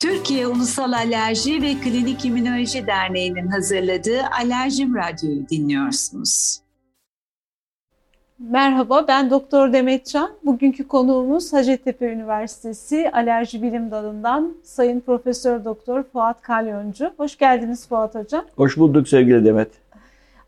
Türkiye Ulusal Alerji ve Klinik İmmünoloji Derneği'nin hazırladığı Alerjim Radyo'yu dinliyorsunuz. Merhaba, ben Doktor Demetcan. Bugünkü konuğumuz Hacettepe Üniversitesi Alerji Bilim Dalı'ndan Sayın Profesör Doktor Fuat Kalyoncu. Hoş geldiniz Fuat Hocam. Hoş bulduk sevgili Demet.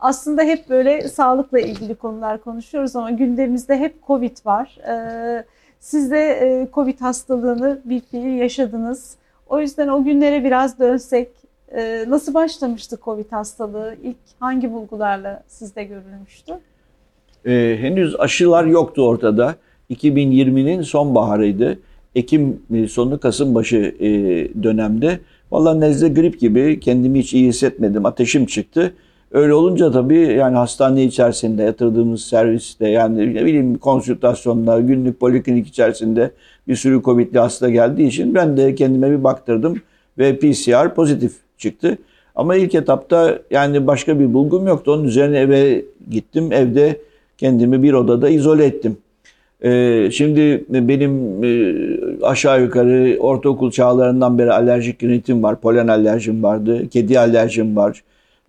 Aslında hep böyle sağlıkla ilgili konular konuşuyoruz ama gündemimizde hep Covid var. Ee, siz de e, Covid hastalığını bir fiil yaşadınız. O yüzden o günlere biraz dönsek, e, nasıl başlamıştı Covid hastalığı? İlk hangi bulgularla sizde görülmüştü? Ee, henüz aşılar yoktu ortada. 2020'nin sonbaharıydı. Ekim e, sonu Kasım başı e, dönemde. Vallahi nezle grip gibi kendimi hiç iyi hissetmedim. Ateşim çıktı. Öyle olunca tabii yani hastane içerisinde yatırdığımız serviste yani ne bileyim konsültasyonlar, günlük poliklinik içerisinde bir sürü Covid'li hasta geldiği için ben de kendime bir baktırdım ve PCR pozitif çıktı. Ama ilk etapta yani başka bir bulgum yoktu. Onun üzerine eve gittim. Evde kendimi bir odada izole ettim. Ee, şimdi benim e, aşağı yukarı ortaokul çağlarından beri alerjik rinitim var. Polen alerjim vardı. Kedi alerjim var.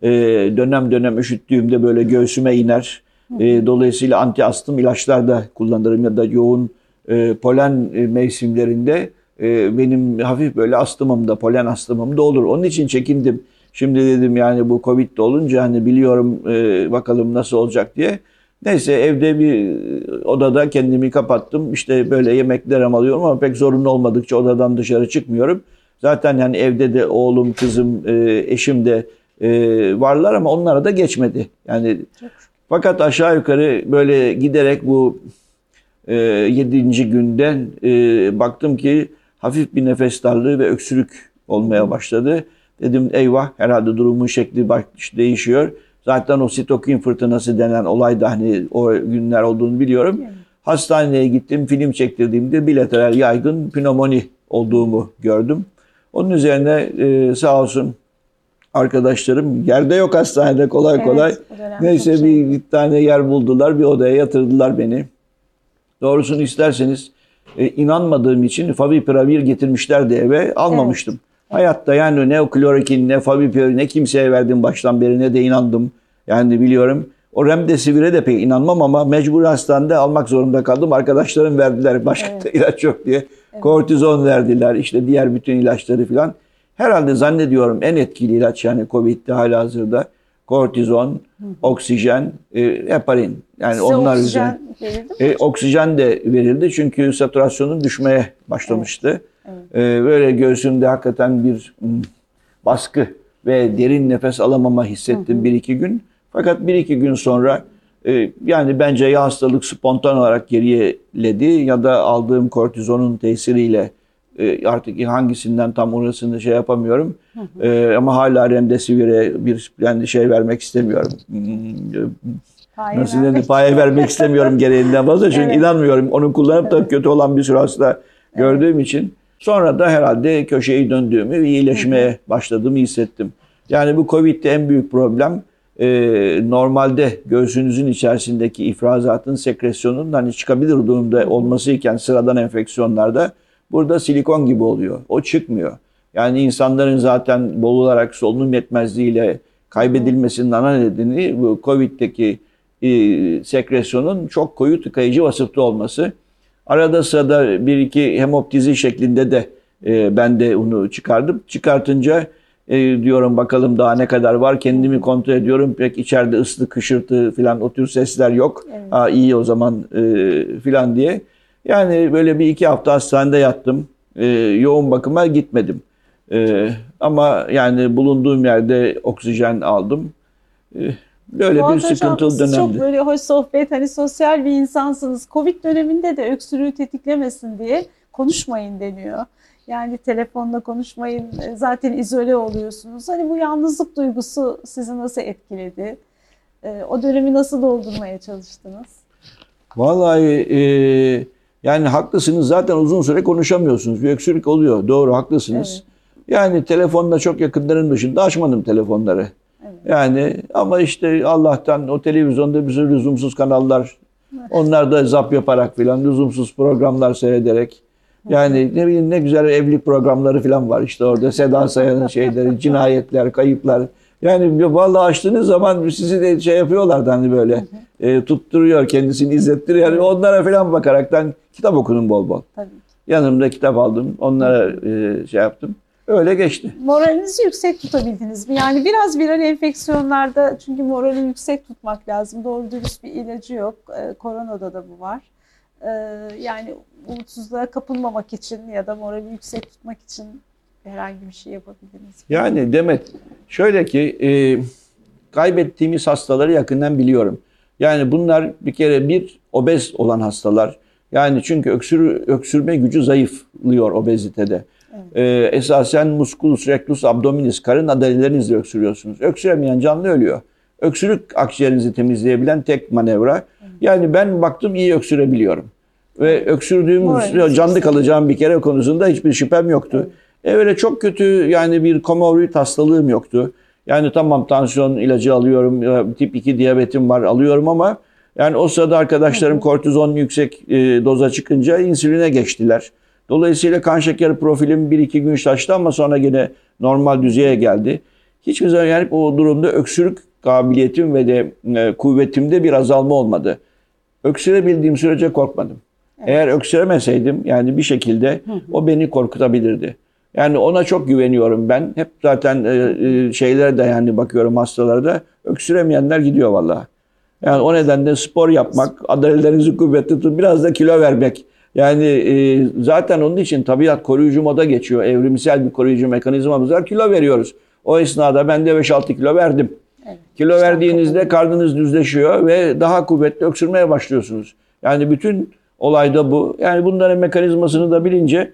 Ee, dönem dönem üşüttüğümde böyle göğsüme iner. Ee, dolayısıyla anti astım ilaçlar da kullanırım ya da yoğun e, polen e, mevsimlerinde e, benim hafif böyle astımım da polen astımım da olur. Onun için çekindim. Şimdi dedim yani bu Covid olunca hani biliyorum e, bakalım nasıl olacak diye. Neyse evde bir odada kendimi kapattım. İşte böyle yemekler alıyorum ama pek zorunlu olmadıkça odadan dışarı çıkmıyorum. Zaten yani evde de oğlum, kızım, e, eşim de e, varlar ama onlara da geçmedi. Yani fakat aşağı yukarı böyle giderek bu e, 7. günden e, baktım ki hafif bir nefes darlığı ve öksürük olmaya başladı. Dedim eyvah herhalde durumun şekli değişiyor. Zaten o sitokin fırtınası denen olay da hani o günler olduğunu biliyorum. Evet. Hastaneye gittim, film çektirdiğimde bilateral yaygın pnömoni olduğumu gördüm. Onun üzerine e, sağ olsun arkadaşlarım yerde yok hastanede kolay kolay. Evet, Neyse şey. bir, bir tane yer buldular, bir odaya yatırdılar beni. Doğrusunu isterseniz e, inanmadığım için favipiravir getirmişlerdi eve almamıştım. Evet. Hayatta yani ne klorokin ne favipiravir ne kimseye verdim baştan beri ne de inandım. Yani biliyorum. O remdesivir'e de pek inanmam ama mecbur hastanede almak zorunda kaldım. Arkadaşlarım verdiler başka evet. ilaç yok diye. Evet. Kortizon verdiler işte diğer bütün ilaçları filan. Herhalde zannediyorum en etkili ilaç yani Covid'de hala hazırda kortizon, hı hı. oksijen, e, heparin. Yani Size onlar oksijen verildi mi? E, oksijen de verildi çünkü saturasyonun düşmeye başlamıştı. Evet. Evet. E, böyle göğsümde hakikaten bir m, baskı ve derin nefes alamama hissettim hı hı. bir iki gün. Fakat bir iki gün sonra e, yani bence ya hastalık spontan olarak geriyeledi ya da aldığım kortizonun tesiriyle e, artık hangisinden tam orasını şey yapamıyorum. Hı hı. E, ama hala remdesivir'e bir yani şey vermek istemiyorum. Paye Nasıl dedi? Paye vermek istemiyorum gereğinden fazla. Çünkü evet. inanmıyorum. Onu kullanıp da kötü olan bir sürü hasta gördüğüm evet. için. Sonra da herhalde köşeyi döndüğümü, iyileşmeye hı başladığımı hissettim. Yani bu Covid'de en büyük problem e, normalde göğsünüzün içerisindeki ifrazatın sekresyonun hani çıkabilir durumda olması iken sıradan enfeksiyonlarda Burada silikon gibi oluyor. O çıkmıyor. Yani insanların zaten boğularak solunum yetmezliğiyle kaybedilmesinin ana nedeni bu COVID'deki e, sekresyonun çok koyu tıkayıcı vasıfta olması. Arada sırada bir iki hemoptizi şeklinde de e, ben de onu çıkardım. Çıkartınca e, diyorum bakalım daha ne kadar var. Kendimi kontrol ediyorum. Pek içeride ıslık, hışırtı falan o tür sesler yok. Evet. Ha, iyi o zaman e, falan diye. Yani böyle bir iki hafta hastanede yattım. E, yoğun bakıma gitmedim. E, ama yani bulunduğum yerde oksijen aldım. E, böyle Fuat bir sıkıntılı dönemdi. Çok böyle hoş sohbet, hani sosyal bir insansınız. Covid döneminde de öksürüğü tetiklemesin diye konuşmayın deniyor. Yani telefonla konuşmayın, e, zaten izole oluyorsunuz. Hani bu yalnızlık duygusu sizi nasıl etkiledi? O dönemi nasıl doldurmaya çalıştınız? Vallahi e, yani haklısınız zaten uzun süre konuşamıyorsunuz. Bir öksürük oluyor. Doğru haklısınız. Evet. Yani telefonda çok yakınların dışında açmadım telefonları. Evet. Yani ama işte Allah'tan o televizyonda bir sürü lüzumsuz kanallar onlar da zap yaparak filan lüzumsuz programlar seyrederek Yani ne bileyim ne güzel evlilik programları falan var işte orada Seda Sayan'ın şeyleri, cinayetler, kayıplar. Yani vallahi açtığınız zaman sizi de şey yapıyorlardı hani böyle e, tutturuyor kendisini izlettiriyor. Yani onlara falan bakaraktan kitap okudum bol bol. Tabii. Yanımda kitap aldım. Onlara e, şey yaptım. Öyle geçti. Moralinizi yüksek tutabildiniz mi? Yani biraz viral enfeksiyonlarda çünkü morali yüksek tutmak lazım. Doğru dürüst bir ilacı yok. Ee, koronada da bu var. Ee, yani umutsuzluğa kapılmamak için ya da morali yüksek tutmak için herhangi bir şey yapabildiniz mi? Yani Demet şöyle ki e, kaybettiğimiz hastaları yakından biliyorum. Yani bunlar bir kere bir obez olan hastalar. Yani çünkü öksür, öksürme gücü zayıflıyor obezitede. Ee, esasen musculus rectus abdominis karın adalelerinizle öksürüyorsunuz. Öksüremeyen canlı ölüyor. Öksürük akciğerinizi temizleyebilen tek manevra. Yani ben baktım iyi öksürebiliyorum. Ve öksürdüğüm canlı kalacağım bir kere konusunda hiçbir şüphem yoktu. E öyle çok kötü yani bir komorbid hastalığım yoktu. Yani tamam tansiyon ilacı alıyorum, ya tip 2 diyabetim var alıyorum ama yani o sırada arkadaşlarım kortizon yüksek e, doza çıkınca insüline geçtiler. Dolayısıyla kan şekeri profilim 1-2 gün şaştı ama sonra yine normal düzeye geldi. Hiçbir zaman yani o durumda öksürük kabiliyetim ve de e, kuvvetimde bir azalma olmadı. Öksürebildiğim sürece korkmadım. Eğer öksüremeseydim yani bir şekilde o beni korkutabilirdi. Yani ona çok güveniyorum ben. Hep zaten e, e, şeylere de yani bakıyorum hastalara da öksüremeyenler gidiyor vallahi. Yani o nedenle spor yapmak, adalelerinizi kuvvetli tutun, biraz da kilo vermek. Yani e, zaten onun için tabiat koruyucu moda geçiyor. Evrimsel bir koruyucu mekanizmamız var. Kilo veriyoruz. O esnada ben de 5-6 kilo verdim. Evet. Kilo verdiğinizde karnınız düzleşiyor ve daha kuvvetli öksürmeye başlıyorsunuz. Yani bütün olay da bu. Yani bunların mekanizmasını da bilince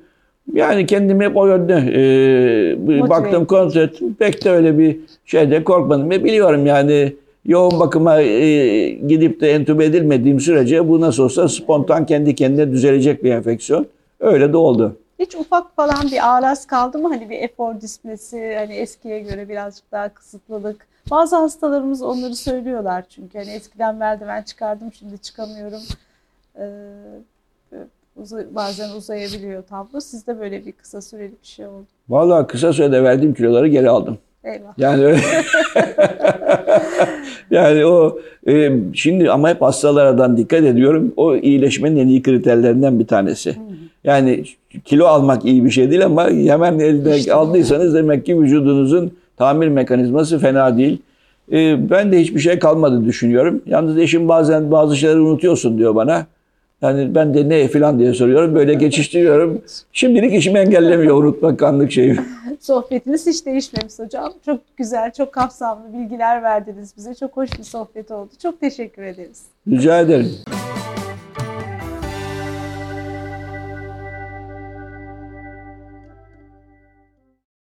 yani kendimi hep o yönde e, baktım ettim. Pek de öyle bir şeyde korkmadım. Ve biliyorum yani yoğun bakıma e, gidip de entübe edilmediğim sürece bu nasıl olsa spontan kendi kendine düzelecek bir enfeksiyon. Öyle de oldu. Hiç ufak falan bir ağraz kaldı mı? Hani bir efor displesi, hani eskiye göre birazcık daha kısıtlılık. Bazı hastalarımız onları söylüyorlar çünkü. Hani eskiden merdiven çıkardım, şimdi çıkamıyorum. Ee, uza- bazen uzayabiliyor tablo. Sizde böyle bir kısa süreli bir şey oldu. Vallahi kısa sürede verdiğim kiloları geri aldım. Eyvah. Yani öyle. yani o e, şimdi ama hep hastalardan dikkat ediyorum. O iyileşmenin en iyi kriterlerinden bir tanesi. Yani kilo almak iyi bir şey değil ama hemen elde aldıysanız demek ki vücudunuzun tamir mekanizması fena değil. E, ben de hiçbir şey kalmadı düşünüyorum. Yalnız eşim bazen bazı şeyleri unutuyorsun diyor bana. Yani ben de ne falan diye soruyorum. Böyle geçiştiriyorum. Şimdilik işimi engellemiyor unutmak kanlık şeyi. Sohbetiniz hiç değişmemiş hocam. Çok güzel, çok kapsamlı bilgiler verdiniz bize. Çok hoş bir sohbet oldu. Çok teşekkür ederiz. Rica ederim.